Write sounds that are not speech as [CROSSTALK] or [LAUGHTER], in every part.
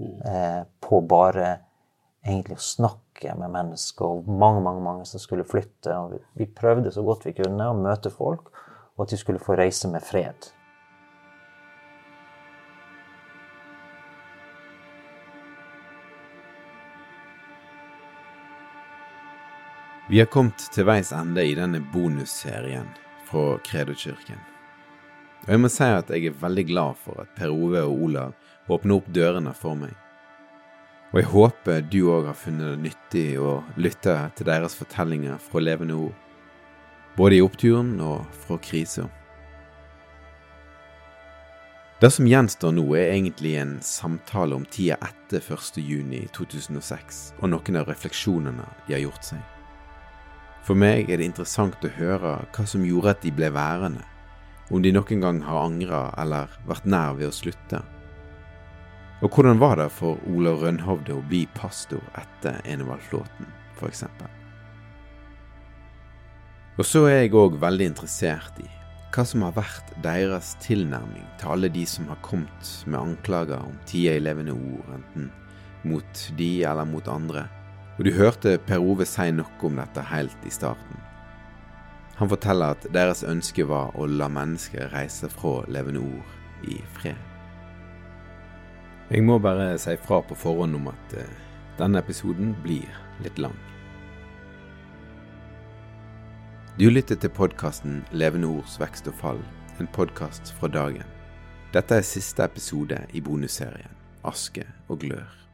eh, på bare egentlig å snakke med mennesker, og mange, mange, mange som skulle flytte. Og vi, vi prøvde så godt vi kunne å møte folk, og at de skulle få reise med fred. Vi har kommet til veis ende i denne bonusserien fra Kredokirken. Og jeg må si at jeg er veldig glad for at Per Ove og Olav åpner opp dørene for meg. Og jeg håper du òg har funnet det nyttig å lytte til deres fortellinger fra levende ord, både i oppturen og fra krisa. Det som gjenstår nå, er egentlig en samtale om tida etter 1. juni 2006 og noen av refleksjonene de har gjort seg. For meg er det interessant å høre hva som gjorde at de ble værende, om de noen gang har angra eller vært nær ved å slutte. Og hvordan var det for Olav Rønhovde å bli pastor etter Enevald Flåten, f.eks.? Og så er jeg òg veldig interessert i hva som har vært deres tilnærming til alle de som har kommet med anklager om tida i levende ord, enten mot de eller mot andre. Og du hørte Per Ove si noe om dette helt i starten. Han forteller at deres ønske var å la mennesker reise fra levende ord i fred. Jeg må bare si fra på forhånd om at uh, denne episoden blir litt lang. Du lytter til podkasten Levende ords vekst og fall, en podkast fra dagen. Dette er siste episode i bonusserien Aske og glør.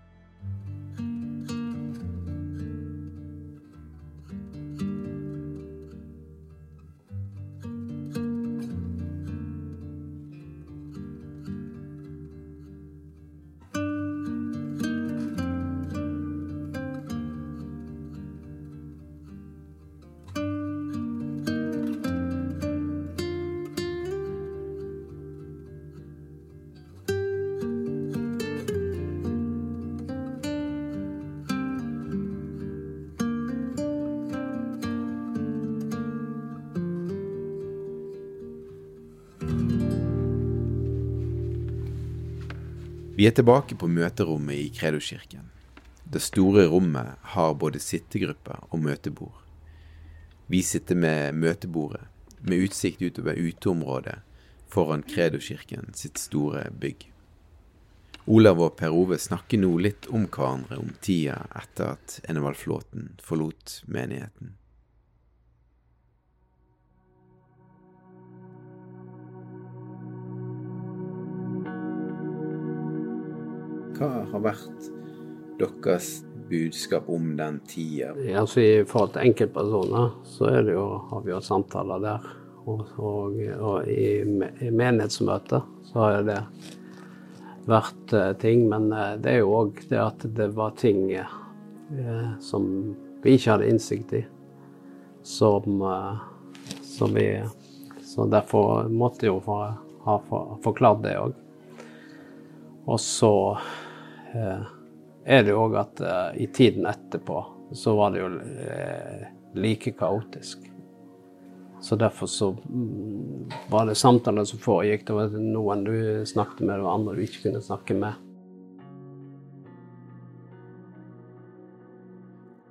Vi er tilbake på møterommet i Kredokirken. Det store rommet har både sittegrupper og møtebord. Vi sitter med møtebordet, med utsikt utover uteområdet foran Kredokirken sitt store bygg. Olav og Per Ove snakker nå litt om hverandre om tida etter at Enevald Flåten forlot menigheten. Hva har vært deres budskap om den tida? Altså I forhold til enkeltpersoner så jo, har vi jo samtaler der. Og, og, og i, i menighetsmøter så har det vært uh, ting. Men uh, det er jo òg det at det var ting uh, som vi ikke hadde innsikt i, som, eh, Så, vi, så derfor måtte jo få, ha for, forklart det òg. Og så eh, er det jo òg at eh, i tiden etterpå så var det jo eh, like kaotisk. Så derfor så mm, var det samtaler som foregikk. Det var noen du snakket med, og andre du ikke kunne snakke med.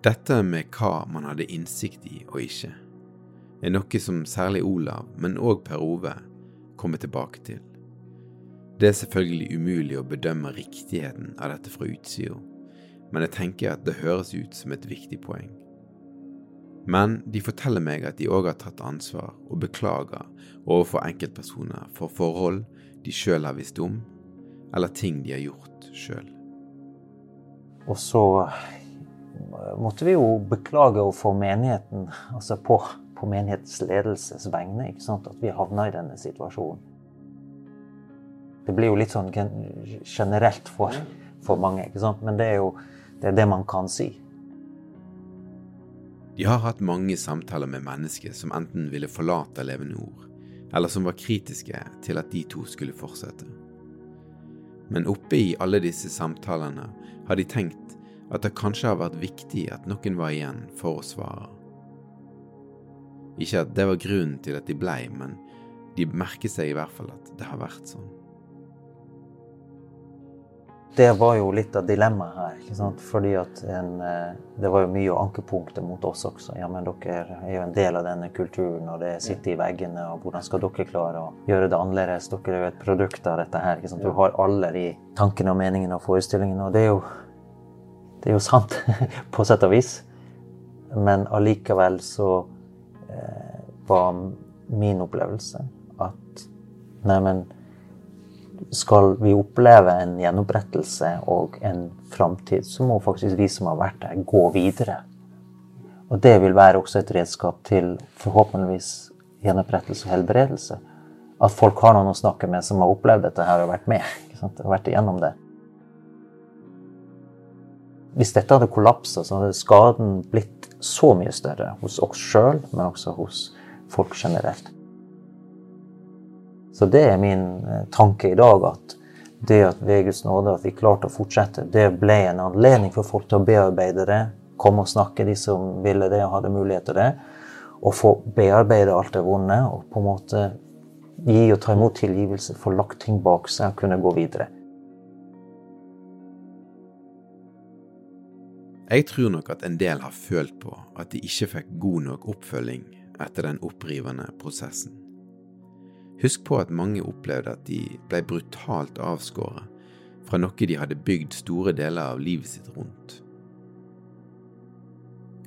Dette med hva man hadde innsikt i og ikke, er noe som særlig Olav, men òg Per Ove, kommer tilbake til. Det er selvfølgelig umulig å bedømme riktigheten av dette fra utsida, men jeg tenker at det høres ut som et viktig poeng. Men de forteller meg at de òg har tatt ansvar og beklager overfor enkeltpersoner for forhold de sjøl har visst om, eller ting de har gjort sjøl. Og så måtte vi jo beklage overfor menigheten, altså på, på menighetsledelses vegne, ikke sant? at vi havna i denne situasjonen. Det blir jo litt sånn generelt for, for mange, ikke sant? men det er jo det, er det man kan si. De har hatt mange samtaler med mennesker som enten ville forlate Levende Ord, eller som var kritiske til at de to skulle fortsette. Men oppe i alle disse samtalene har de tenkt at det kanskje har vært viktig at noen var igjen for å svare. Ikke at det var grunnen til at de blei, men de merker seg i hvert fall at det har vært sånn. Det var jo litt av dilemmaet her. ikke sant? Fordi at en, eh, Det var jo mye ankepunkter mot oss også. Ja, men dere er jo en del av denne kulturen, og det sitter i veggene. og Hvordan skal dere klare å gjøre det annerledes? Dere er jo et produkt av dette her. ikke sant? Du har alle de tankene og meningene og forestillingene. Og det er jo det er jo sant, [LAUGHS] på sett og vis. Men allikevel så eh, var min opplevelse at neimen skal vi oppleve en gjenopprettelse og en framtid, så må faktisk vi som har vært der, gå videre. Og det vil være også et redskap til forhåpentligvis gjenopprettelse og helbredelse. At folk har noen å snakke med som har opplevd dette her og vært med. Og vært igjennom det hvis dette hadde kollapsa, så hadde skaden blitt så mye større hos oss sjøl, men også hos folk generelt. Så det er min eh, tanke i dag, at det at ved Guds nåde at vi klarte å fortsette, det ble en anledning for folk til å bearbeide det, komme og snakke, de som ville det og hadde mulighet til det, og få bearbeide alt det vonde og på en måte gi og ta imot tilgivelse, få lagt ting bak seg og kunne gå videre. Jeg tror nok at en del har følt på at de ikke fikk god nok oppfølging etter den opprivende prosessen. Husk på at mange opplevde at de ble brutalt avskåret fra noe de hadde bygd store deler av livet sitt rundt.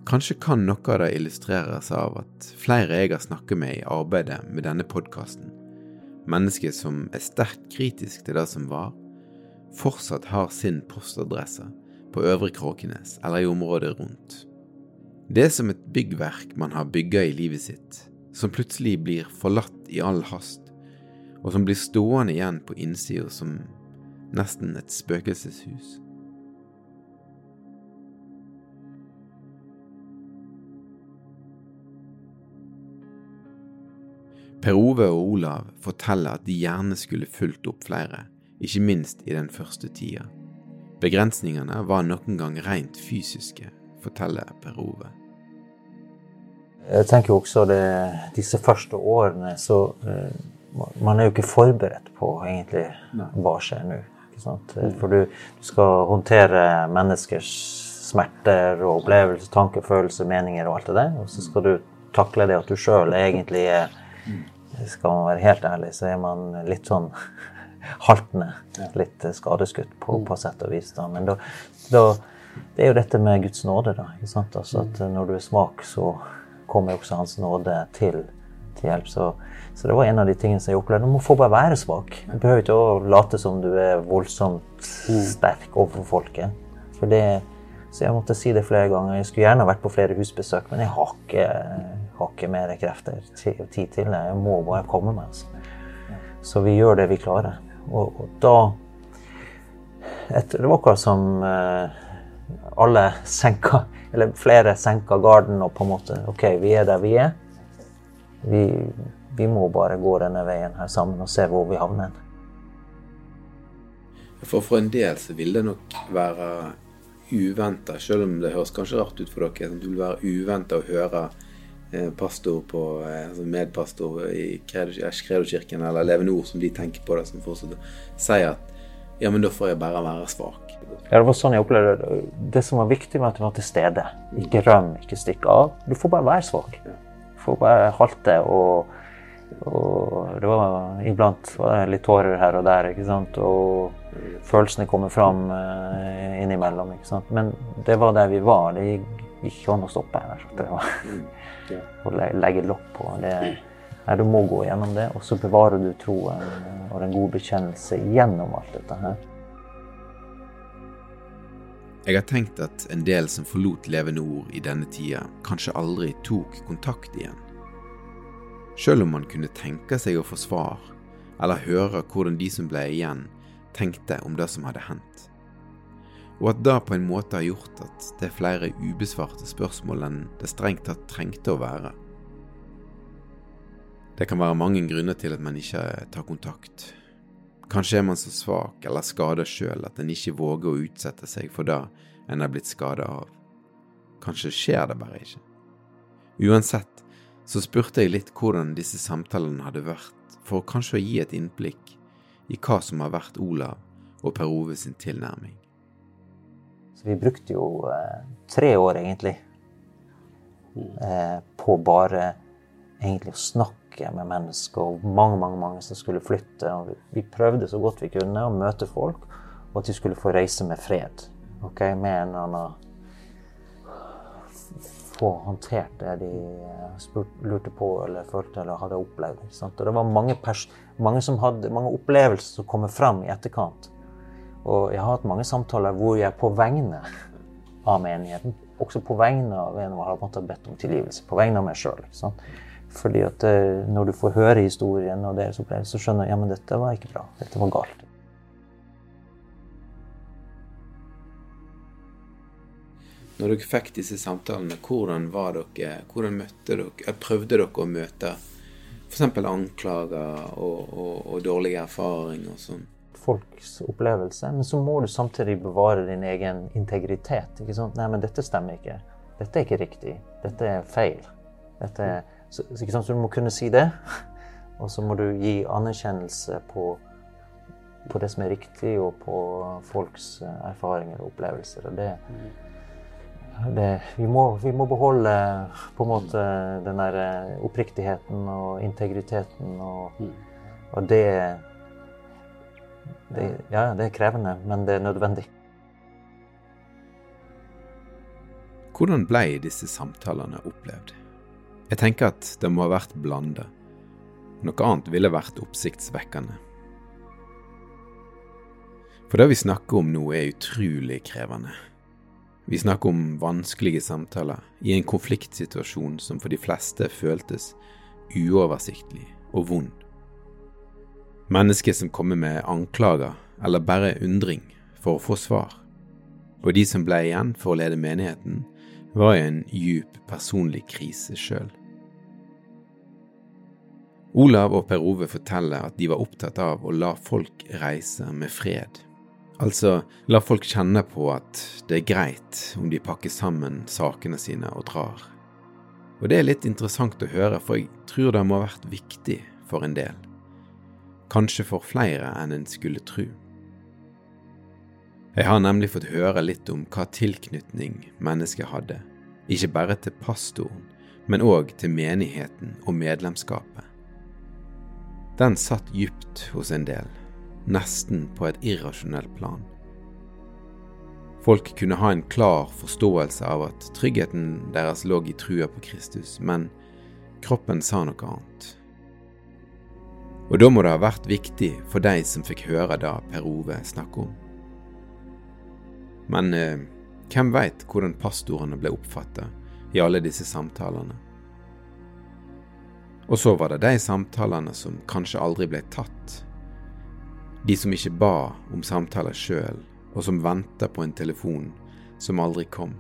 Kanskje kan noe av det illustreres av at flere jeg har snakket med i arbeidet med denne podkasten, mennesker som er sterkt kritiske til det som var, fortsatt har sin postadresse på Øvre Kråkenes eller i området rundt. Det er som et byggverk man har bygga i livet sitt, som plutselig blir forlatt i all hast, og som blir stående igjen på innsida som nesten et spøkelseshus. Per Ove og Olav forteller at de gjerne skulle fulgt opp flere, ikke minst i den første tida. Begrensningene var noen gang rent fysiske, forteller Per Ove. Jeg tenker også det, disse første årene så uh, Man er jo ikke forberedt på egentlig hva skjer nå. Mm. For du, du, skal håndtere menneskers smerter og opplevelser, tanker, følelser, meninger og alt det der. Og så skal du takle det at du sjøl egentlig er mm. Skal man være helt ærlig, så er man litt sånn [LAUGHS] haltende. Litt skadeskutt på, på sett og vis. Da. Men da, da, det er jo dette med Guds nåde. da? Altså at Når du er svak, så kommer også Hans nåde til, til hjelp. Så, så, det var en av de tingene som jeg opplevde. Du må få bare være svak. Du behøver ikke å late som du er voldsomt sterk overfor folket. For det, så jeg måtte si det flere ganger. Jeg skulle gjerne vært på flere husbesøk, men jeg har ikke, har ikke mer krefter og tid til det. Jeg må bare komme meg. Altså. Så vi gjør det vi klarer. Og, og da etter, Det var akkurat som eh, alle senka, eller flere senka garden og på en måte OK, vi er der vi er. Vi, vi må bare gå denne veien her sammen og se hvor vi havner. For for en del så vil det nok være uventa, selv om det høres kanskje rart ut for dere. Det vil være uventa å høre eh, pastor på, eh, altså medpastor i Kredokirken eller Levende Ord, som de tenker på det, som fortsetter, si at ja, men da får jeg bare være svak. Ja, det var sånn jeg opplevde det. Det som var viktig, var at du var til stede. Ikke røm, ikke stikk av. Du får bare være svak. Du får bare halte og, og det var, Iblant var det litt tårer her og der, ikke sant. Og følelsene kommer fram uh, innimellom. ikke sant? Men det var der vi var. Det gikk ikke an å stoppe her. Det var [LAUGHS] å legge lokk på. Det, nei, du må gå gjennom det, og så bevarer du troen og en god bekjennelse gjennom alt dette her. Jeg har tenkt at en del som forlot Levende Ord i denne tida, kanskje aldri tok kontakt igjen. Selv om man kunne tenke seg å få svar, eller høre hvordan de som ble igjen, tenkte om det som hadde hendt. Og at det på en måte har gjort at det er flere ubesvarte spørsmål enn det strengt tatt trengte å være. Det kan være mange grunner til at man ikke tar kontakt. Kanskje er man så svak eller skada sjøl at en ikke våger å utsette seg for det en er blitt skada av. Kanskje skjer det bare ikke. Uansett så spurte jeg litt hvordan disse samtalene hadde vært, for kanskje å gi et innblikk i hva som har vært Olav og Per Ove sin tilnærming. Så vi brukte jo eh, tre år, egentlig, eh, på bare egentlig å snakke med mennesker. Og mange, mange mange som skulle flytte. Og vi, prøvde så godt vi kunne å møte folk, og at de skulle få reise med fred. Okay? Med en eller annen Få håndtert det de spurt, lurte på eller følte eller hadde opplevd. Og det var mange, mange, som hadde, mange opplevelser som kommer fram i etterkant. Og jeg har hatt mange samtaler hvor jeg på vegne av menigheten, også på vegne av en har bedt om tilgivelse, på vegne av meg sjøl. Fordi at eh, når du får høre historien og deres opplevelse, så skjønner jeg ja, men dette var ikke bra. Dette var galt. Når dere fikk disse samtalene, hvordan var dere, hvordan møtte dere, prøvde dere å møte f.eks. anklager og, og, og dårlige erfaringer og sånn? Folks opplevelse, men så må du samtidig bevare din egen integritet. ikke sant? Nei, men dette stemmer ikke. Dette er ikke riktig. Dette er feil. Dette er, så, ikke sant? så du må kunne si det, og så må du gi anerkjennelse på på det som er riktig, og på folks erfaringer og opplevelser. Og det, det, vi, må, vi, må, beholde på en måte den der eh, oppriktigheten og integriteten. Og, mm. og det, det, Ja, det er krevende, men det er nødvendig. Hvordan ble disse samtalene opplevd? Jeg tenker at det må ha vært blanda. Noe annet ville vært oppsiktsvekkende. For det vi snakker om nå, er utrolig krevende. Vi snakker om vanskelige samtaler i en konfliktsituasjon som for de fleste føltes uoversiktlig og vond. Mennesker som kommer med anklager eller bare undring for å få svar. Og de som ble igjen for å lede menigheten, var i en djup personlig krise sjøl. Olav og Per Ove forteller at de var opptatt av å la folk reise med fred Altså, la folk kjenne på at det er greit om de pakker sammen sakene sine og drar. Og det er litt interessant å høre, for jeg tror det må ha vært viktig for en del. Kanskje for flere enn en skulle tro. Jeg har nemlig fått høre litt om hva tilknytning mennesket hadde, ikke bare til pastoren, men òg til menigheten og medlemskapet. Den satt dypt hos en del nesten på et irrasjonelt plan. Folk kunne ha en klar forståelse av at tryggheten deres lå i trua på Kristus, men kroppen sa noe annet. Og da må det ha vært viktig for de som fikk høre det Per Ove snakke om. Men eh, hvem veit hvordan pastorene ble oppfatta i alle disse samtalene? Og så var det de samtalene som kanskje aldri ble tatt, de som ikke ba om samtaler sjøl, og som venta på en telefon som aldri kom.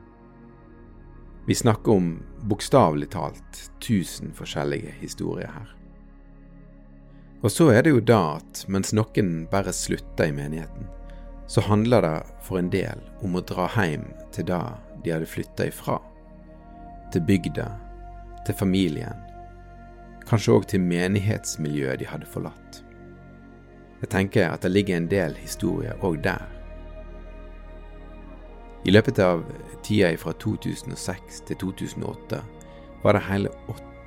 Vi snakker om bokstavelig talt tusen forskjellige historier her. Og så er det jo da at mens noen bare slutter i menigheten, så handler det for en del om å dra hjem til da de hadde flytta ifra. Til bygda, til familien, kanskje òg til menighetsmiljøet de hadde forlatt. Jeg tenker at det ligger en del historier òg der. I løpet av tida fra 2006 til 2008 var det hele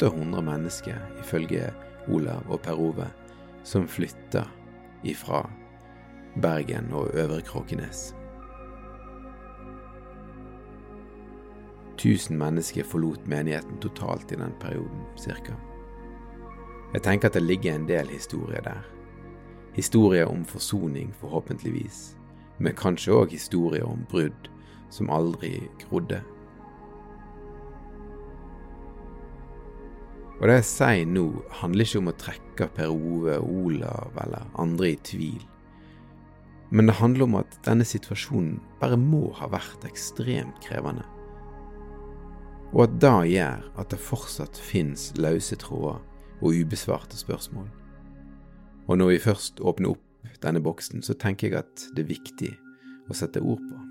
800 mennesker, ifølge Olav og Per Ove, som flytta ifra Bergen og Øvre Kråkenes. Tusen mennesker forlot menigheten totalt i den perioden, cirka. Jeg tenker at det ligger en del historier der. Historier om forsoning, forhåpentligvis, men kanskje òg historier om brudd som aldri grodde. Og det jeg sier nå, handler ikke om å trekke Per Ove, Olav eller andre i tvil. Men det handler om at denne situasjonen bare må ha vært ekstremt krevende. Og at det gjør at det fortsatt fins løse tråder og ubesvarte spørsmål. Og når vi først åpner opp denne boksen, så tenker jeg at det er viktig å sette ord på.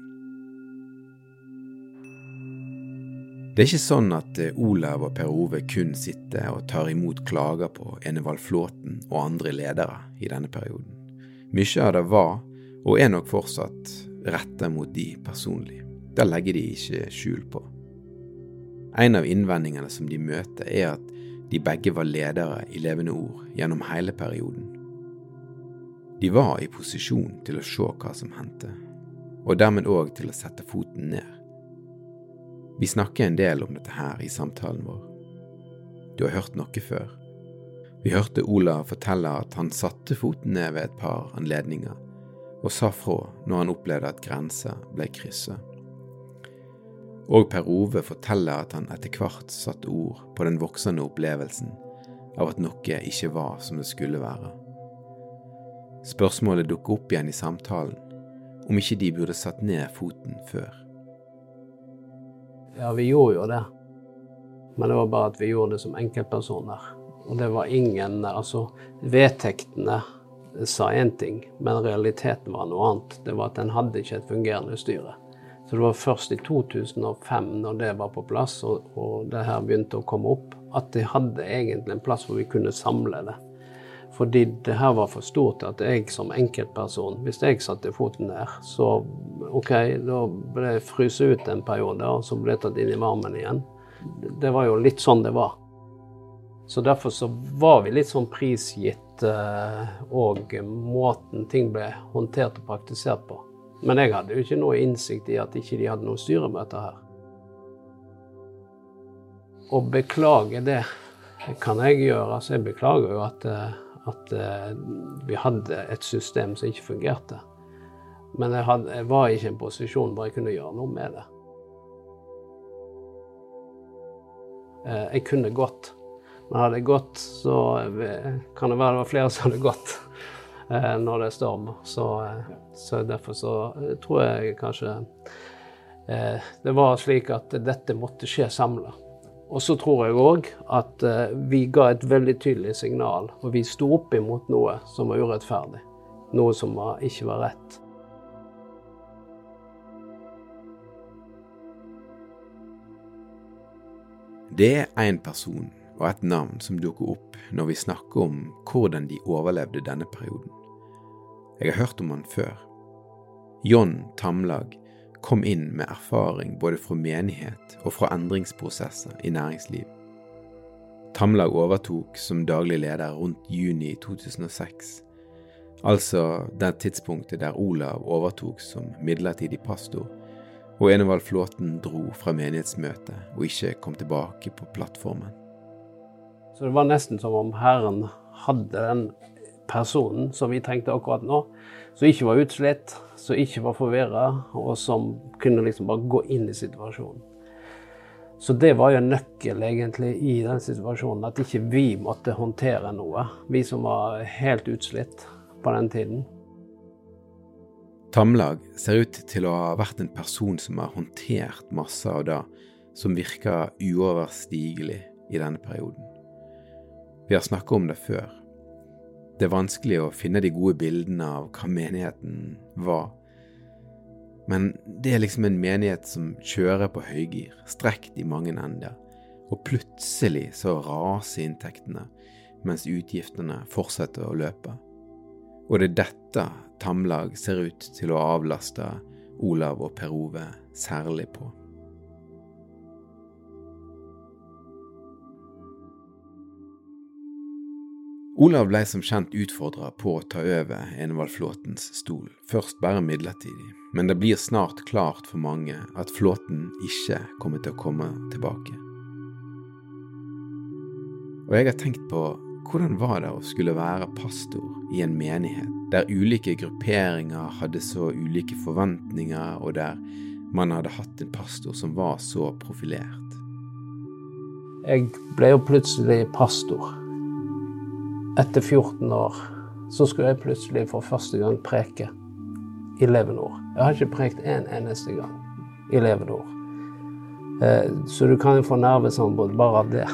Det er ikke sånn at eh, Olav og Per Ove kun sitter og tar imot klager på Enevald Flåten og andre ledere i denne perioden. Mye av det var, og er nok fortsatt, retta mot de personlig. Det legger de ikke skjul på. En av innvendingene som de møter, er at de begge var ledere i Levende Ord gjennom hele perioden. De var i posisjon til å se hva som hendte, og dermed òg til å sette foten ned. Vi snakker en del om dette her i samtalen vår. Du har hørt noe før. Vi hørte Ola fortelle at han satte foten ned ved et par anledninger, og sa fra når han opplevde at grenser ble krysset. Og Per Ove forteller at han etter hvert satte ord på den voksende opplevelsen av at noe ikke var som det skulle være. Spørsmålet dukker opp igjen i samtalen, om ikke de burde satt ned foten før. Ja, vi gjorde jo det. Men det var bare at vi gjorde det som enkeltpersoner. Og det var ingen Altså, vedtektene sa én ting, men realiteten var noe annet. Det var at en hadde ikke et fungerende styre. Så det var først i 2005, når det var på plass og, og det her begynte å komme opp, at de hadde egentlig en plass hvor vi kunne samle det. Fordi det her var for stort at jeg som enkeltperson, hvis jeg satte foten der, så OK, da ble jeg fryst ut en periode, og så ble jeg tatt inn i varmen igjen. Det var jo litt sånn det var. Så derfor så var vi litt sånn prisgitt eh, måten ting ble håndtert og praktisert på. Men jeg hadde jo ikke noe innsikt i at ikke de hadde noen styremøter her. Å beklage det kan jeg gjøre. Altså, jeg beklager jo at eh, at eh, vi hadde et system som ikke fungerte. Men jeg, hadde, jeg, var ikke i en posisjon hvor jeg kunne gjøre noe med det. Jeg kunne gått. Men hadde jeg gått, så kan det være det var flere som hadde gått eh, når det stormer. Så, så derfor så tror jeg kanskje det var slik at dette måtte skje samla. Og så tror jeg òg at eh, vi ga et veldig tydelig signal. Og vi sto opp imot noe som var urettferdig. Noe som ikke var rett. Det er én person og et navn som dukker opp når vi snakker om hvordan de overlevde denne perioden. Jeg har hørt om han før. John Tamlag kom inn med erfaring både fra menighet og fra endringsprosesser i næringsliv. Tamlag overtok som daglig leder rundt juni 2006, altså det tidspunktet der Olav overtok som midlertidig pastor, og Enevald Flåten dro fra menighetsmøtet og ikke kom tilbake på plattformen. Så det var nesten som om Herren hadde den personen som vi trengte akkurat nå, som ikke var utslitt, som ikke var forvirra, og som kunne liksom bare gå inn i situasjonen. Så det var jo nøkkel egentlig i den situasjonen, at ikke vi måtte håndtere noe. Vi som var helt utslitt på den tiden. Tamlag ser ut til å ha vært en person som har håndtert masse av det som virker uoverstigelig i denne perioden. Vi har snakket om det før. Det er vanskelig å finne de gode bildene av hva menigheten var. Men det er liksom en menighet som kjører på høygir, strekt i mange ender, og plutselig så raser inntektene mens utgiftene fortsetter å løpe. Og det er dette Tamlag ser ut til å avlaste Olav og Per Ove særlig på. Olav ble som kjent utfordra på å ta over Enevald Flåtens stol, først bare midlertidig, men det blir snart klart for mange at Flåten ikke kommer til å komme tilbake. Og jeg har tenkt på hvordan var det å skulle være pastor i en menighet der ulike grupperinger hadde så ulike forventninger, og der man hadde hatt en pastor som var så profilert? Jeg ble jo plutselig pastor etter 14 år så skulle jeg plutselig for første gang preke i Levenord. Jeg har ikke prekt en eneste gang i Levenord. Eh, så du kan jo få nervesambrudd bare av det.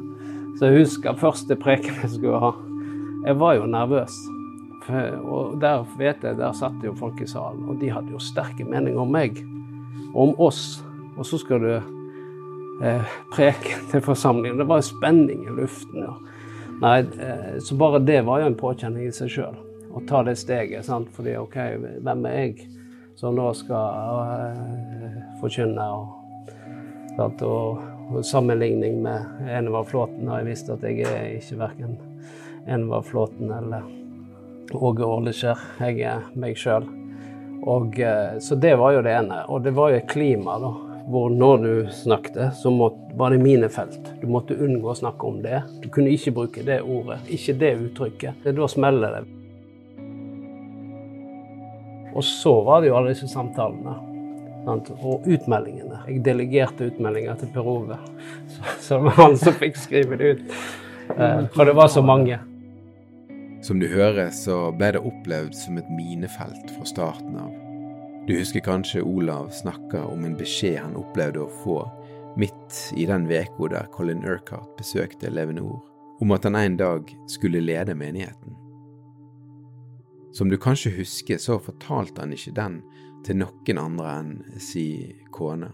[LAUGHS] Så jeg husker første preken jeg skulle ha. Jeg var jo nervøs. Og der vet jeg, der satt jo folk i salen, og de hadde jo sterke meninger om meg. Og om oss. Og så skal du eh, preke til forsamlingen. Det var jo spenning i luften. Ja. Nei, eh, så bare det var jo en påkjenning i seg sjøl. Å ta det steget. sant? Fordi OK, hvem er jeg som nå skal uh, forkynne? Og, sant? og, og sammenligning med Enevar Flåten har jeg visst at jeg er ikke verken Enevar Flåten eller Åge Åleskjær. Jeg er meg sjøl. Uh, så det var jo det ene. Og det var jo et klima, da hvor når du snakket, så var det mine felt. Du måtte unngå å snakke om det. Du kunne ikke bruke det ordet, ikke det uttrykket. Det, da smeller det. Og så var det jo alle disse samtalene. Sant? Og utmeldingene. Jeg delegerte utmeldinger til Per Ove. [LAUGHS] Så, så det var han som fikk skrive det ut. Eh, for det var så mange. Som du hører, så ble det opplevd som et minefelt fra starten av. Du husker kanskje Olav snakka om en beskjed han opplevde å få midt i den veka der Colin Urquhart besøkte Levenor, om at han en dag skulle lede menigheten. Som du kanskje husker, så fortalte han ikke den til noen andre enn si kone.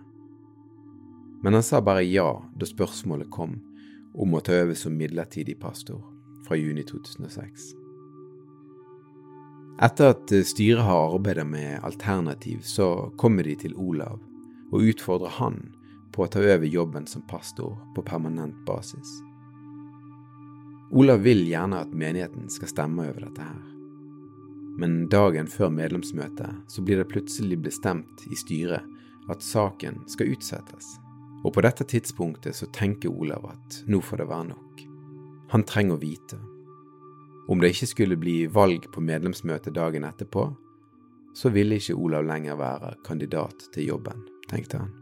Men han sa bare ja da spørsmålet kom om å ta over som midlertidig pastor fra juni 2006. Etter at styret har arbeidet med alternativ, så kommer de til Olav og utfordrer han på å ta over jobben som pastor på permanent basis. Olav vil gjerne at menigheten skal stemme over dette her. Men dagen før medlemsmøtet så blir det plutselig bestemt i styret at saken skal utsettes. Og på dette tidspunktet så tenker Olav at nå får det være nok. Han trenger å vite om det ikke skulle bli valg på medlemsmøtet dagen etterpå, så ville ikke Olav lenger være kandidat til jobben, tenkte han.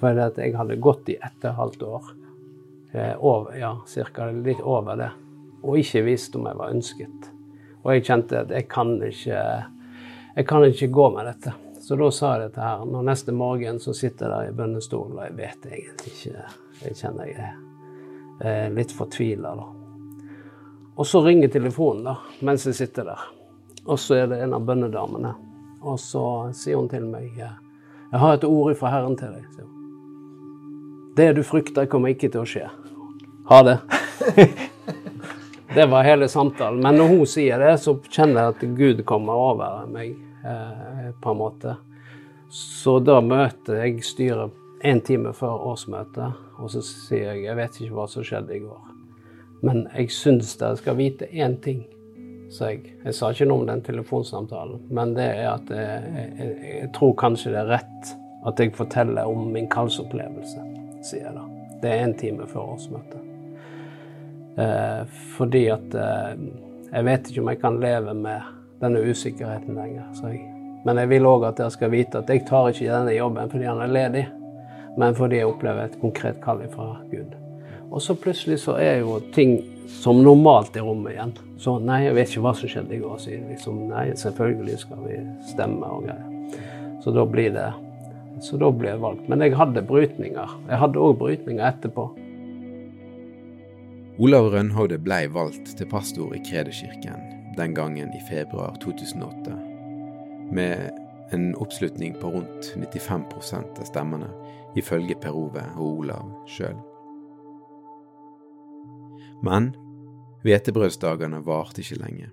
For jeg hadde gått i ett og et halvt år, eh, over, ja, cirka litt over det, og ikke visst om jeg var ønsket. Og jeg kjente at jeg kan ikke, jeg kan ikke gå med dette. Så da sa jeg dette her. Når neste morgen så sitter jeg der i bønnestolen, og jeg vet egentlig ikke Jeg kjenner jeg er litt fortvila, da. Og så ringer telefonen da, mens jeg sitter der. Og så er det en av bønnedamene. Og så sier hun til meg Jeg har et ord fra Herren til deg. sier hun. Det du frykter, kommer ikke til å skje. Ha det. [LAUGHS] det var hele samtalen. Men når hun sier det, så kjenner jeg at Gud kommer over meg eh, på en måte. Så da møter jeg styret en time før årsmøtet, og så sier jeg jeg vet ikke hva som skjedde i går. Men jeg syns dere skal vite én ting, sa jeg. Jeg sa ikke noe om den telefonsamtalen, men det er at jeg, jeg, jeg tror kanskje det er rett at jeg forteller om min kallsopplevelse, sier jeg da. Det er én time før årsmøtet. Eh, fordi at eh, jeg vet ikke om jeg kan leve med denne usikkerheten lenger. Men jeg vil òg at dere skal vite at jeg tar ikke denne jobben fordi han er ledig, men fordi jeg opplever et konkret kall fra Gud. Og så plutselig så er jo ting som normalt i rommet igjen. Så nei, jeg vet ikke hva som skjedde i går. Sier liksom nei, selvfølgelig skal vi stemme og greier. Så da blir det Så da ble jeg valgt. Men jeg hadde brytninger. Jeg hadde òg brytninger etterpå. Olav Rønhovde ble valgt til pastor i Kredekirken den gangen i februar 2008, med en oppslutning på rundt 95% av stemmene, ifølge Per Ove og Olav sjøl. Men hvetebrødsdagene varte ikke lenge.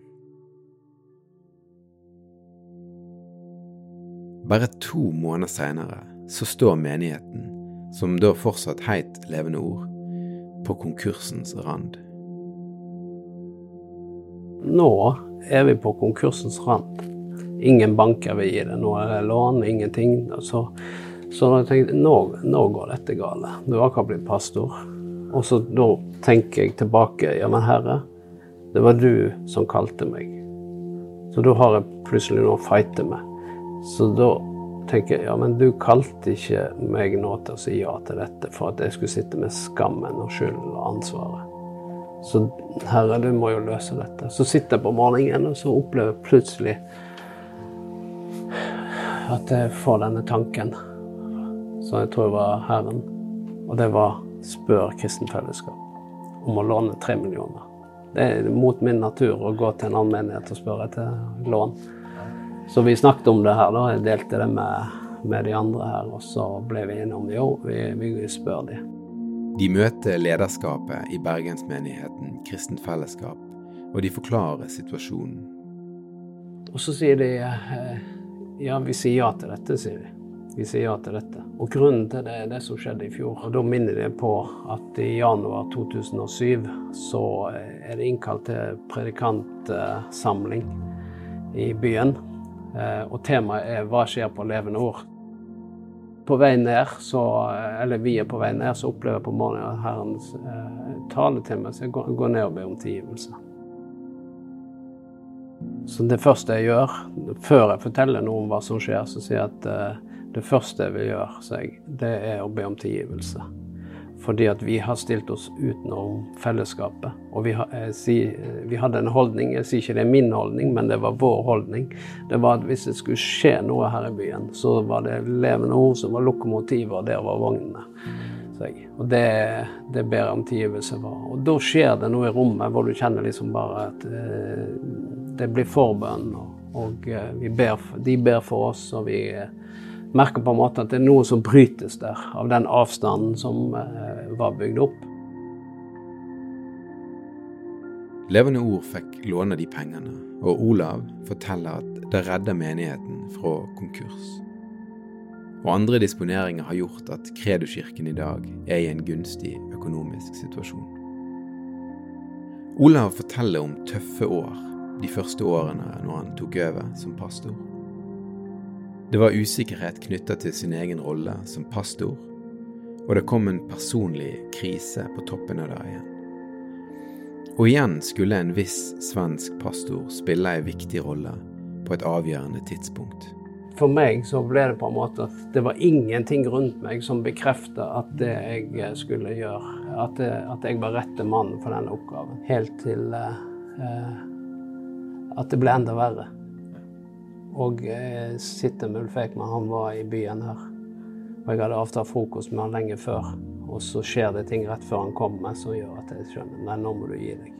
Bare to måneder seinere så står menigheten, som da fortsatt heit Levende Ord, på konkursens rand. Nå er vi på konkursens rand. Ingen banker vil gi det. Nå er det lån, ingenting. Så, så jeg tenkte nå, nå går dette galt. Du har akkurat blitt pastor. Og så da tenker jeg tilbake. Ja, men Herre, det var du som kalte meg. Så da har jeg plutselig noe å fighte med. Så da tenker jeg ja, men du kalte ikke meg nå til å si ja til dette for at jeg skulle sitte med skammen og skylden og ansvaret. Så herre, du må jo løse dette. Så sitter jeg på morgenen, og så opplever jeg plutselig at jeg får denne tanken. Så jeg tror det var Herren. Og det var spør Kristen Fellesskap om å låne tre millioner. Det er mot min natur å gå til en annen menighet og spørre etter lån. Så vi snakket om det her, da. Jeg delte det med, med de andre her, og så ble vi enige om jo, vi, vi spør de. De møter lederskapet i bergensmenigheten Kristent Fellesskap, og de forklarer situasjonen. Og så sier de eh, ja, vi sier ja til dette, sier de. Vi sier ja til dette. Og grunnen til det er det som skjedde i fjor. Og da minner jeg på at i januar 2007 så er det innkalt til predikantsamling i byen. Eh, og temaet er 'Hva skjer på levende ord'? På vei ned, så, eller vi er på vei ned, så opplever jeg på morgenen at Herren eh, taler til meg, så jeg går, ned og ber om tilgivelse. Så det første jeg gjør, før jeg forteller noe om hva som skjer, så sier jeg at eh, det første jeg vil gjøre, seg, det er å be om tilgivelse. Fordi at vi har stilt oss utenom fellesskapet. Og vi, har, si, vi, hadde en holdning, jeg sier ikke det er min holdning, men det var vår holdning. Det var at hvis det skulle skje noe her i byen, så var det levende ord som var lokomotivet, og der var vognene. Og det, det ber jeg om tilgivelse for. Og da skjer det noe i rommet hvor du kjenner liksom bare at eh, det blir forbønn. Og, og eh, ber, de ber for oss, og vi eh, merker på en måte at det er noe som brytes der, av den avstanden som eh, var bygd opp. Levende Ord fikk låne de pengene, og Olav forteller at det redder menigheten fra konkurs. Og andre disponeringer har gjort at Kredoskirken i dag er i en gunstig økonomisk situasjon. Olav forteller om tøffe år de første årene når han tok over som pastor. Det var usikkerhet knytta til sin egen rolle som pastor, og det kom en personlig krise på toppen av det igjen. Og igjen skulle en viss svensk pastor spille en viktig rolle på et avgjørende tidspunkt. For meg så ble det på en måte at det var ingenting rundt meg som bekrefta at det jeg skulle gjøre, at, det, at jeg var rette mann for denne oppgaven. Helt til eh, at det ble enda verre. Og jeg sitter med Ulf Ekman, han var i byen her. Og jeg hadde avtalt frokost med han lenge før. Og så skjer det ting rett før han kommer som gjør at jeg skjønner Nei, nå må du gi deg.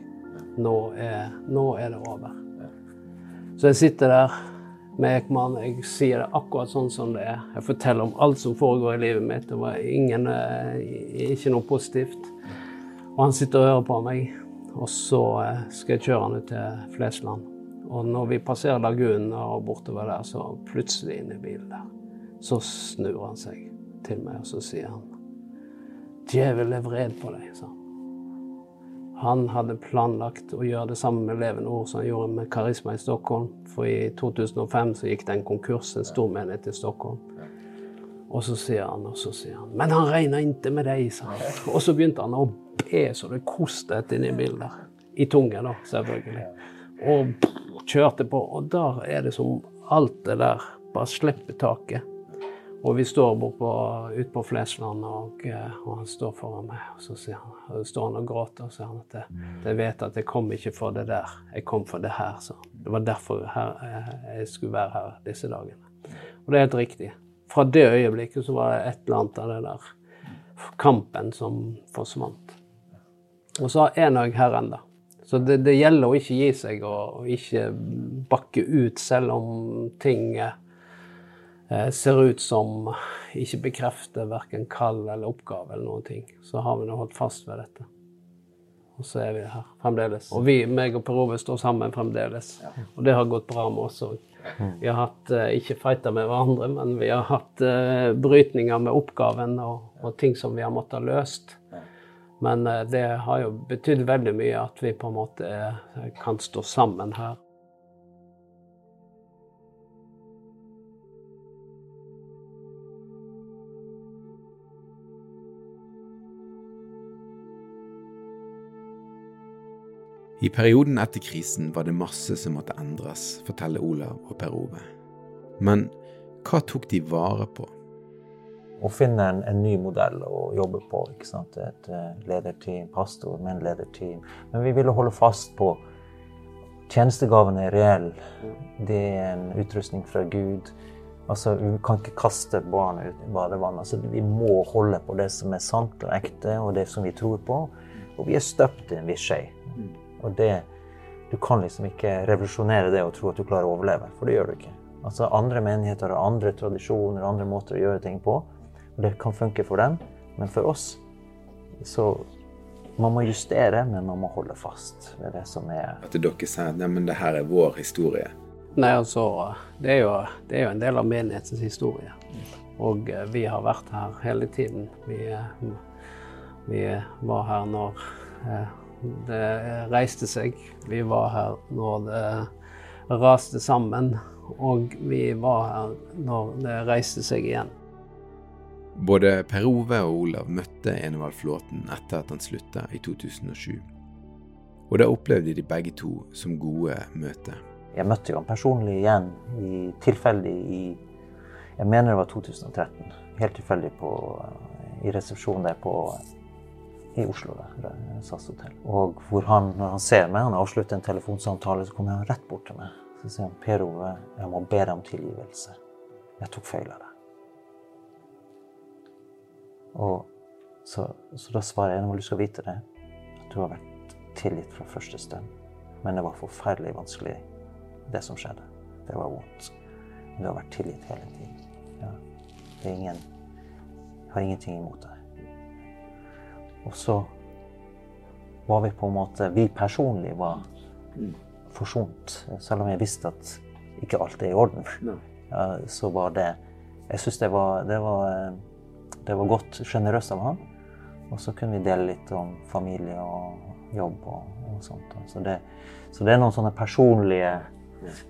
Nå er, nå er det over. Så jeg sitter der med Ekman. Jeg sier det akkurat sånn som det er. Jeg forteller om alt som foregår i livet mitt. Det var ingen, eh, ikke noe positivt. Og han sitter og hører på meg. Og så eh, skal jeg kjøre han ut til Flesland. Og når vi passerer lagunen og bortover der, så plutselig inne i bilen der, så snur han seg til meg, og så sier han Djevel er vred på deg, sa han. Han hadde planlagt å gjøre det samme med Levende Ord som han gjorde med Karisma i Stockholm. For i 2005 så gikk det en konkurs, en stor menighet i Stockholm. Og så sier han, og så sier han Men han regner ikke med deg, sa han. Og så begynte han å be så det kostet inni bilen der. I tunge, da, selvfølgelig. Og kjørte på, og der er det som alt det der bare slipper taket. Og vi står ute på Flesland, og, eh, og, han står foran meg. Og så han, står han og gråter og sier han at jeg, jeg vet at jeg kom ikke for det der, jeg kom for det her. Så. Det var derfor her, eh, jeg skulle være her disse dagene. Og det er helt riktig. fra det øyeblikket så var det et eller annet av det der kampen som forsvant. Og så er jeg her ennå. Så det, det, gjelder å ikke gi seg og, og ikke bakke ut selv om ting eh, ser ut som ikke bekrefter verken kall eller oppgave eller noen ting. Så har vi nå holdt fast ved dette. Og så er vi her fremdeles. Og vi, meg og Per Ove, står sammen fremdeles. Og det har gått bra med oss òg. Vi har hatt, eh, ikke fighta med hverandre, men vi har hatt eh, brytninger med oppgaven og, og, ting som vi har måttet ha løst. Men uh, det har jo betydd veldig mye at vi på en måte kan stå sammen her. I perioden etter krisen var det masse som måtte endres, forteller Olav og Per Ove. Men hva tok de vare på? Å finne en, en ny modell å jobbe på. ikke sant? Et uh, lederteam, pastor med en lederteam. Men vi ville holde fast på tjenestegaven er reell. Det er en utrustning fra Gud. Altså, Vi kan ikke kaste barnet ut i badevannet. Altså, vi må holde på det som er sant og ekte, og det som vi tror på. Og vi er støpt i en viss skje. Og det, du kan liksom ikke revolusjonere det og tro at du klarer å overleve, for det gjør du ikke. Altså Andre menigheter har andre tradisjoner, andre måter å gjøre ting på. Og Det kan funke for dem, men for oss så man må justere, men man må holde fast ved det som er At dere sier at men det her er vår historie? Nei, altså, det er, jo, det er jo en del av menighetens historie. Og eh, vi har vært her hele tiden. Vi, vi var her når eh, det reiste seg. Vi var her når det raste sammen, og vi var her når det reiste seg igjen. Både Per Ove og Olav møtte Enevald Flåten etter at han slutta i 2007. Og da opplevde de begge to som gode møter. Jeg møtte jo han personlig igjen, i tilfeldig i Jeg mener det var 2013. Helt tilfeldig på, i resepsjonen der på i Oslo, der, SAS hotell. Og hvor han, når han ser meg, han avslutter en telefonsamtale, så kommer han rett bort til meg. Så sier han Per Ove, jeg må be deg om tilgivelse. Jeg tok feil av deg. Og så, så da svarer jeg, når du skal vite det, at du har vært tilgitt fra første stund. Men det var forferdelig vanskelig, det som skjedde. Det var vondt. Men du har vært tilgitt hele tiden. Ja. Det er ingen, jeg har ingenting imot deg. Og så var vi på en måte Vi personlig var forsont. Selv om jeg visste at ikke alt er i orden. Ja, så var det Jeg syns det, var, det, det, var godt sjenerøst av han. Og så kunne vi dele litt om familie og jobb og, og sånt. Så det, så det er noen sånne personlige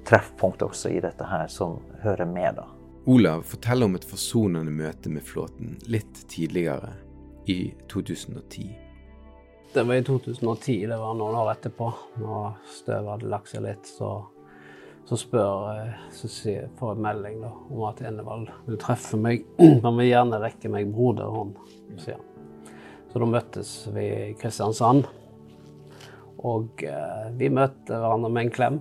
treffpunkt også i dette her som hører med, da. Olav forteller om et forsonende møte med Flåten litt tidligere i 2010. Det var i 2010, det var noen år etterpå. Når støvet hadde lagt seg litt, så, så spør så sier, får jeg melding da, om at Enevald vil treffe meg. [CLEARS THROAT] Han vil gjerne rekke meg broderhånd, sier han. Så da møttes vi i Kristiansand. Og eh, vi møtte hverandre med en klem.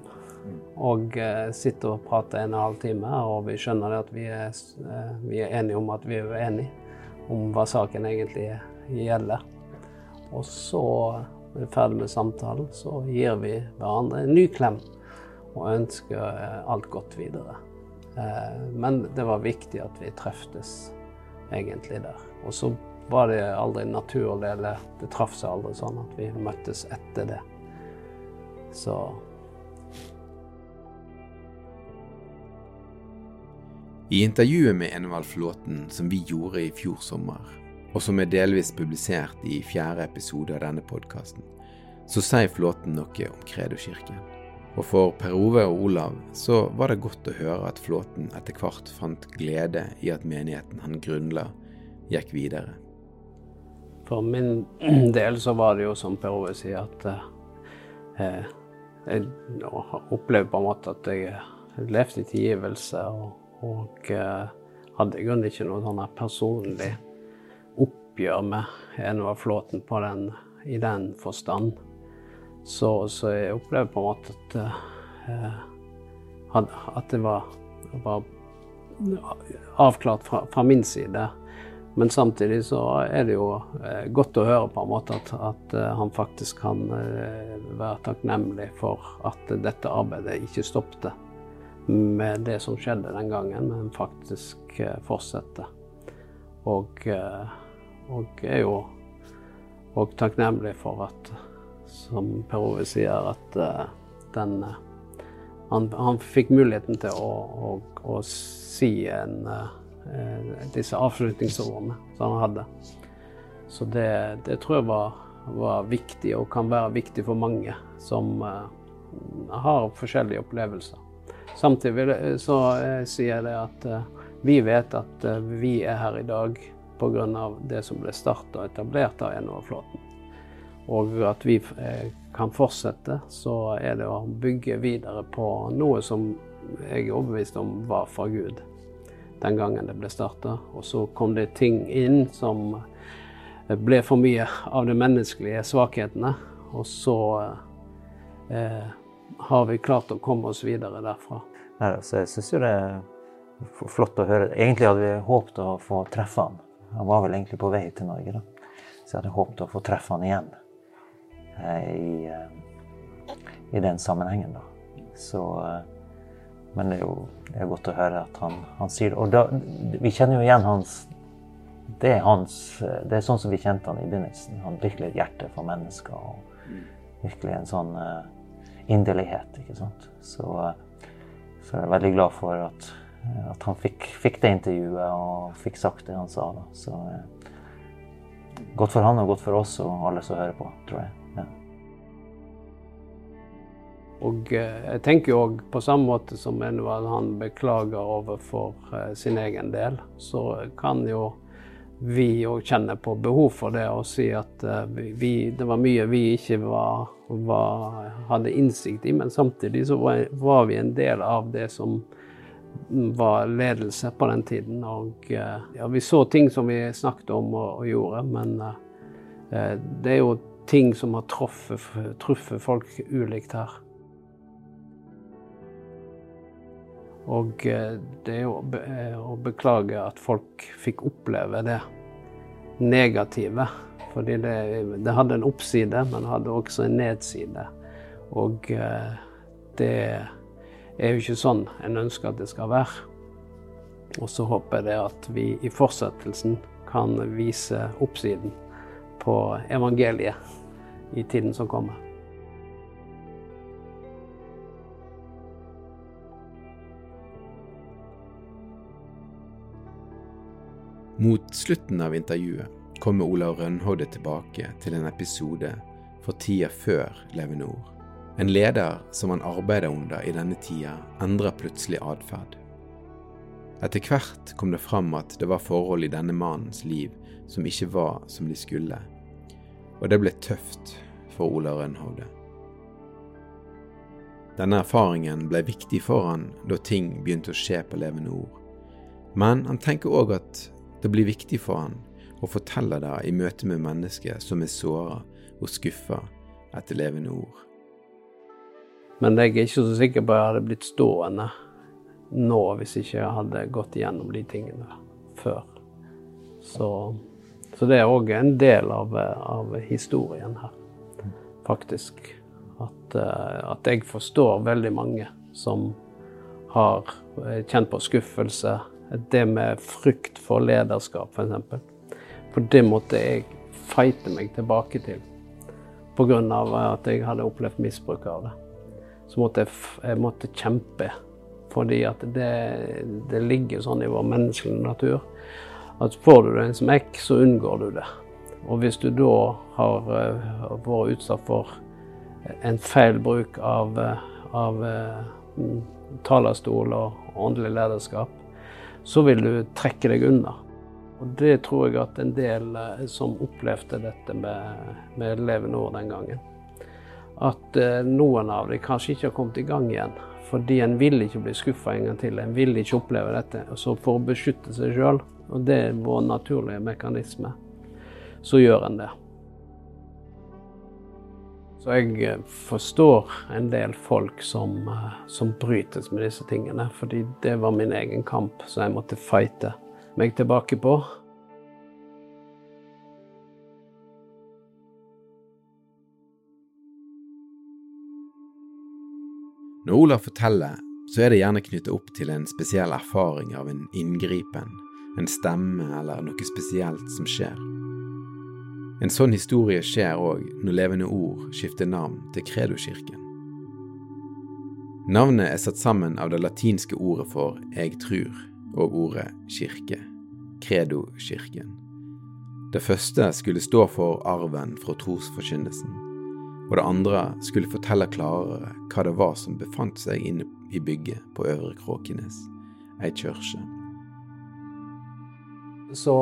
Og eh, sitter og prater en og en halv time, og vi skjønner at vi er, eh, vi er enige om at vi er uenige om hva saken egentlig gjelder. Og så, når vi er ferdig med samtalen, så gir vi hverandre en ny klem og ønsker eh, alt godt videre. Eh, men det var viktig at vi treftes egentlig der. Og så var det aldri naturlig, eller det traff seg aldri sånn at vi møttes etter det. Så I intervjuet med Envald Flåten som vi gjorde i fjor sommer, og som er delvis publisert i fjerde episode av denne podkasten, så sier Flåten noe om Kredokirken. Og for Per Ove og Olav så var det godt å høre at Flåten etter hvert fant glede i at menigheten han grunnla, gikk videre. For min [CLEARS THROAT] del så var det jo som Per Ove sier, at eh, jeg opplevde på en måte at jeg levde i tilgivelse. og og eh, hadde i grunnen ikke noe sånn personlig oppgjør med Enova Flåten den, i den forstand. Så, så, jeg opplevde på en måte at, uh, at det var, var avklart fra, fra, min side. Men samtidig så er det jo eh, godt å høre på en måte at, at eh, han faktisk kan være takknemlig for at dette arbeidet ikke stoppet med det som skjedde den gangen, men faktisk fortsette. Og, og er jo òg takknemlig for at, som Per Ove sier, at uh, den han, han, fikk muligheten til å, å, å si en, uh, disse avslutningsordene som han hadde. Så det, det tror jeg var, var, viktig, og kan være viktig for mange som uh, har forskjellige opplevelser. Samtidig så uh, sier jeg det at vi vet at vi er her i dag pga. det som ble starta og etablert av Enova-flåten. Og at vi kan fortsette, så er det å bygge videre på noe som jeg er overbevist om var fra Gud den gangen det ble starta. Og så kom det ting inn som ble for mye av de menneskelige svakhetene. Og så eh, har vi klart å komme oss videre derfra. Nei, altså, jeg syns jo det er flott å høre. Egentlig hadde vi håpet å få treffe han. Han var vel egentlig på vei til Norge, da. Så jeg hadde håpet å få treffe han igjen eh, i, eh, i den sammenhengen, da. Så eh, men det er jo det er godt å høre at han, han sier det. Og da, vi kjenner jo igjen hans det, er hans det er sånn som vi kjente han i begynnelsen. Han virkelig et hjerte for mennesker. Og virkelig en sånn uh, inderlighet. ikke sant? Så, så jeg er veldig glad for at, at han fikk, fikk, det intervjuet og fikk sagt det han sa. da. Så uh, godt for han og godt for oss og alle som hører på, tror jeg. Og eh, jeg tenker òg på samme måte som han beklager overfor eh, sin egen del, så kan jo vi òg kjenne på behov for det og si at eh, vi, det var mye vi ikke var, var, hadde innsikt i, men samtidig så var, var, vi en del av det som var ledelse på den tiden. Og ja, vi så ting som vi snakket om og, og gjorde, men det er jo ting som har truffet folk ulikt her. Og eh, det er jo eh, å beklage at folk fikk oppleve det negative. Fordi det, det hadde en oppside, men hadde også en nedside. Og eh, det er jo ikke sånn en ønsker at det skal være. Og så håper jeg det at vi i fortsettelsen kan vise oppsiden på evangeliet i tiden som kommer. Mot slutten av intervjuet kommer Olav Rønhovde tilbake til en episode for tida før Levenor. En leder som han arbeider under i denne tida, endrer plutselig atferd. Etter hvert kom det fram at det var forhold i denne mannens liv som ikke var som de skulle, og det ble tøft for Olav Rønhovde. Denne erfaringen ble viktig for han da ting begynte å skje på levende ord, men han tenker òg at det blir viktig for han å fortelle det i møte med mennesker som er såra og skuffa etter levende ord. Men jeg er ikke så sikker på at jeg hadde blitt stående nå hvis ikke jeg hadde gått igjennom de tingene før. Så, så det er òg en del av, av, historien her, faktisk. At, eh, at jeg forstår veldig mange som har kjent på skuffelse det med frykt for lederskap, f.eks. For, det måtte jeg fighte meg tilbake til pga. at jeg hadde opplevd misbruk av det. Så måtte jeg, jeg måtte kjempe, fordi at det, det, ligger sånn i vår menneskelige natur at får du det en smekk, så unngår du det. Og hvis du da har uh, vært utsatt for en feil bruk av, uh, av uh, talerstol og åndelig lederskap, så vil du trekke deg unna. Og det tror jeg at en del eh, som opplevde dette med, med levende år den gangen, at eh, noen av dem kanskje ikke har kommet i gang igjen. Fordi en vil ikke bli skuffa en gang til. En vil ikke oppleve dette. Så for å beskytte seg sjøl, og det er vår naturlige mekanisme, så gjør en det. Så jeg eh, forstår en del folk som, eh, som brytes med disse tingene. Fordi det var min egen kamp som jeg måtte fighte meg tilbake på. Når Olav forteller, så er det gjerne knyttet opp til en spesiell erfaring av en inngripen, en stemme eller noe spesielt som skjer. En sånn historie skjer òg når Levende Ord skifter navn til Kredokirken. Navnet er satt sammen av det latinske ordet for jeg trur og ordet kirke, Kredo-kirken. Det første skulle stå for arven fra trosforkynnelsen, og det andre skulle fortelle klarere hva det var som befant seg inne i bygget på Øvre Kråkenes, ei kirke. Så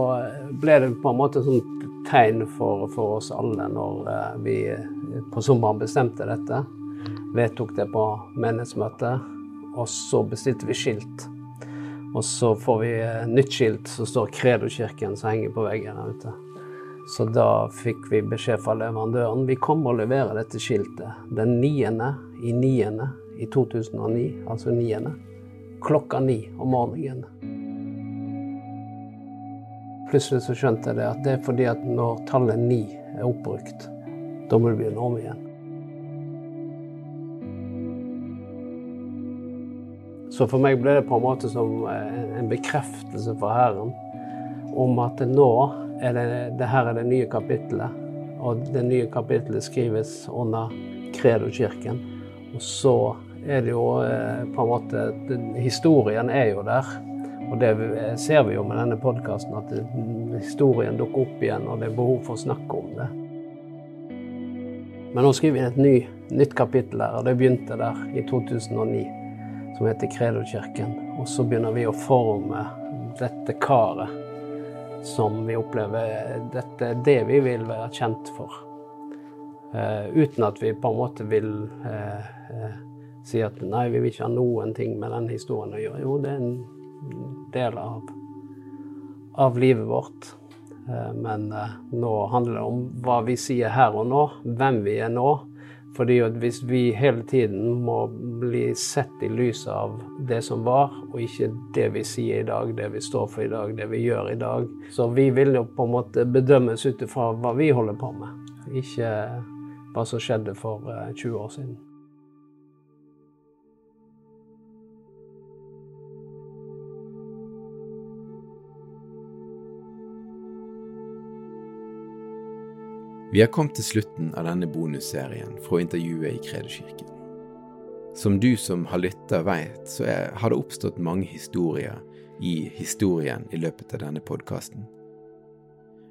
ble det på en måte et tegn for, for oss alle når eh, vi på sommeren bestemte dette. Vedtok det på menighetsmøtet, og så bestilte vi skilt. Og så får vi eh, nytt skilt som står Kredo-kirken som henger på veggen der ute. Så da fikk vi beskjed fra leverandøren vi kommer å levere dette skiltet den 9. i 9. i 2009, altså 9. klokka ni om morgenen. Plutselig så skjønte jeg det at det er fordi at når tallet ni er oppbrukt, da må du begynne om igjen. Så for meg ble det på en måte som en bekreftelse fra Herren om at nå er det, det her er det nye kapittelet. Og det nye kapittelet skrives under Kredo-kirken. Og så er det jo eh, på en måte Historien er jo der. Og det ser vi jo med denne podkasten, at historien dukker opp igjen, og det er behov for å snakke om det. Men nå skriver vi et ny, nytt kapittel her, og det begynte der i 2009, som heter Kredo-kirken. Og så begynner vi å forme dette karet som vi opplever Dette er det vi vil være kjent for. Uh, uten at vi på en måte vil uh, uh, si at nei, vi vil ikke ha noen ting med den historien å gjøre. Jo, det er en del av, av livet vårt. men nå handler det om hva vi sier her og nå, hvem vi er nå, fordi hvis vi hele tiden må bli sett i lys av det som var, og ikke det vi sier i dag, det vi står for i dag, det vi gjør i dag Så vi vil jo på en måte bedømmes ut ifra hva vi holder på med, ikke hva som skjedde for 20 eh, år siden. Vi har kommet til slutten av denne bonusserien fra intervjuet i Kredokirken. Som du som har lytta veit, så er, har det oppstått mange historier i historien i løpet av denne podkasten.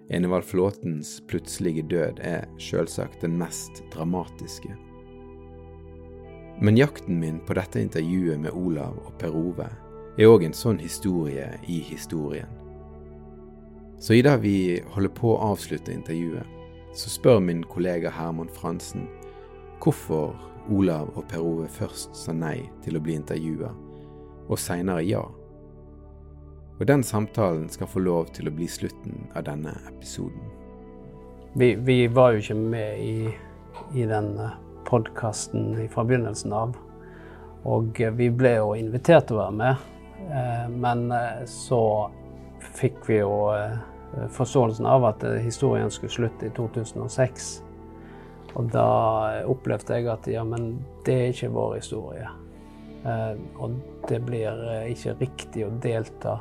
Enevald Flåtens plutselige død er sjølsagt den mest dramatiske. Men jakten min på dette intervjuet med Olav og Per Ove er òg en sånn historie i historien. Så i dag vi holder på å avslutte intervjuet, så spør min kollega Herman Fransen hvorfor Olav og Per Ove først sa nei til å bli intervjua, og seinere ja. Og den samtalen skal få lov til å bli slutten av denne episoden. Vi, vi var jo ikke med i, i den eh, podkasten fra begynnelsen av. Og eh, vi ble jo invitert til å være med, eh, men så fikk vi jo forståelsen av at eh, historien skulle slutte i 2006. Og da opplevde jeg at ja, men det er ikke vår historie. Eh, og det blir ikke riktig å delta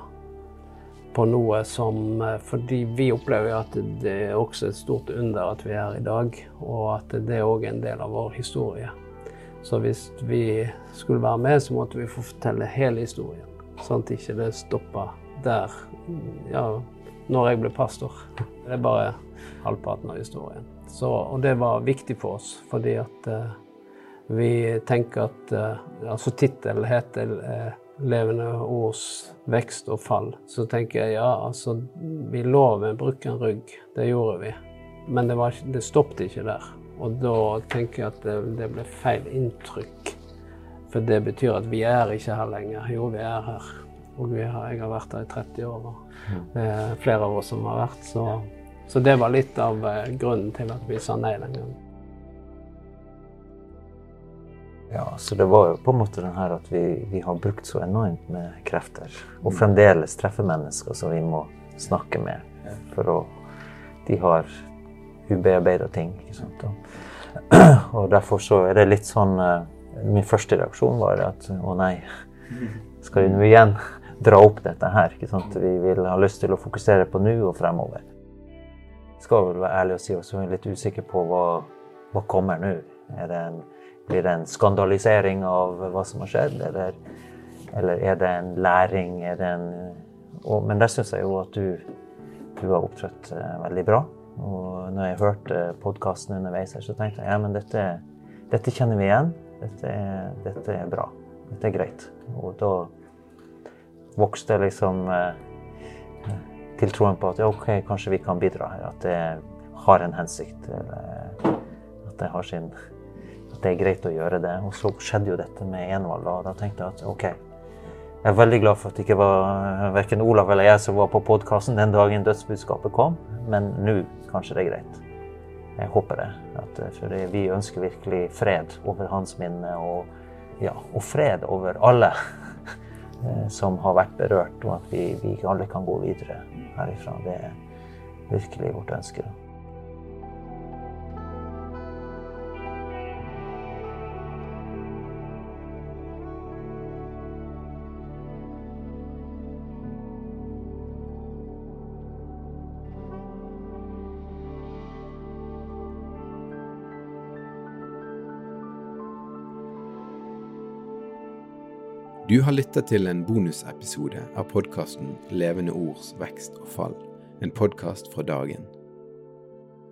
på noe som Fordi vi opplever jo at det er også et stort under at vi er her i dag, og at det er en del av vår historie. Så hvis vi skulle være med, så måtte vi få fortelle hele historien. Sånn at ikke det stoppa der. Ja, når jeg ble pastor. Det er bare halvparten av historien. Så, og det var viktig for oss, fordi at uh, vi tenker at uh, Altså tittelen heter uh, 'Levende ords vekst og fall'. Så tenker jeg ja, altså Vi å bruke en rygg. Det gjorde vi. Men det, var, det stoppet ikke der. Og da tenker jeg at det, det ble feil inntrykk. For det betyr at vi er ikke her lenger. Jo, vi er her. Og har, jeg har vært her i 30 år. Er flere av oss som har vært. Så, så det var litt av eh, grunnen til at vi sa nei den gangen. Ja, så det var jo på en måte den her at vi, vi har brukt så enormt med krefter. Og fremdeles treffer mennesker som vi må snakke med. For å De har ubearbeida ting. ikke sant? Og, [CLEARS THROAT] og derfor så er det litt sånn eh, Min første reaksjon var at å nei, skal vi nå igjen dra opp dette her? ikke sant? Vi vil ha lyst til å fokusere på nå og fremover. Skal vel være ærlig og si er litt usikker på hva, hva kommer nå. Blir det en skandalisering av hva som har skjedd, eller, eller er det en læring? Det en, og, men der syns jeg jo at du, du har opptrådt eh, veldig bra. Og når jeg hørte podkasten underveis, her, så tenkte jeg ja, men dette, dette kjenner vi igjen. Dette er, dette er, bra. Dette er greit. Og da vokste liksom eh, til troen på at OK, kanskje vi kan bidra her. At det har en hensikt. At det har sin det er greit å gjøre det. Og så skjedde jo dette med Envald, og da tenkte jeg at OK. Jeg er veldig glad for at det ikke var verken Olav eller jeg som var på podkasten den dagen dødsbudskapet kom, men nå kanskje det er greit. Jeg håper det. At, for vi ønsker virkelig fred over hans minne, og, ja, og fred over alle som har vært berørt, og at vi, vi alle kan gå videre herifra. Det er virkelig vårt ønske. Du har lyttet til en bonusepisode av podkasten Levende ords vekst og fall, en podkast fra Dagen.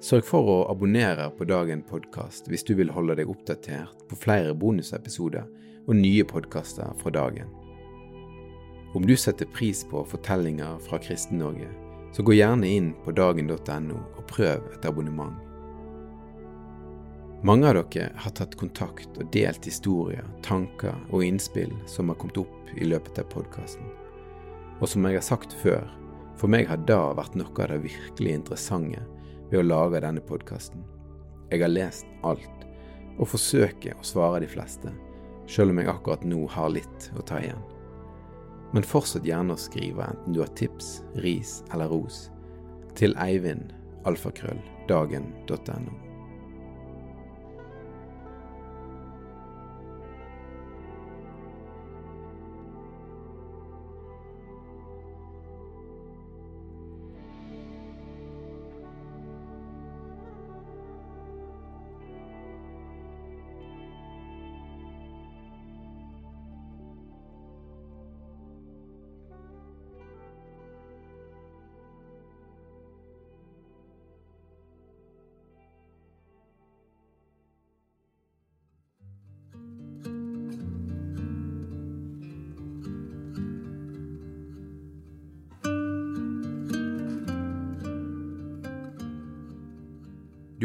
Sørg for å abonnere på Dagen podkast hvis du vil holde deg oppdatert på flere bonusepisoder og nye podkaster fra Dagen. Om du setter pris på fortellinger fra Kristen-Norge, så gå gjerne inn på dagen.no og prøv et abonnement. Mange av dere har tatt kontakt og delt historier, tanker og innspill som har kommet opp i løpet av podkasten. Og som jeg har sagt før, for meg har da vært noe av det virkelig interessante ved å lage denne podkasten. Jeg har lest alt, og forsøker å svare de fleste, selv om jeg akkurat nå har litt å ta igjen. Men fortsett gjerne å skrive enten du har tips, ris eller ros, til eivind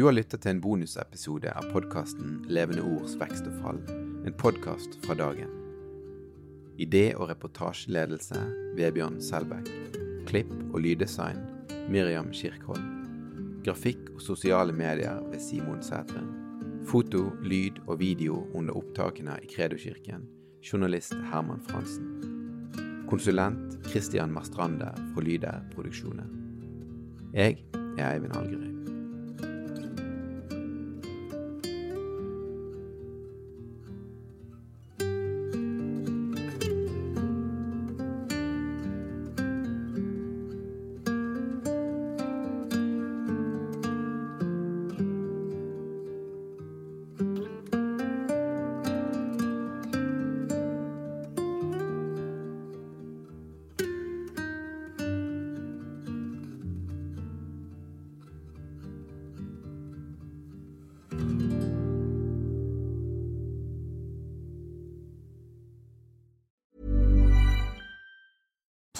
Du har lyttet til en bonusepisode av podkasten Levende ords vekst og fall, en podkast fra dagen. Idé- og reportasjeledelse Vebjørn Selbekk. Klipp og lyddesign Miriam Kirkholm. Grafikk og sosiale medier ved Simon Sætre. Foto, lyd og video under opptakene i Kredokirken. Journalist Herman Fransen. Konsulent Christian Mastrande fra Lyder Produksjoner. Jeg er Eivind Algerøy.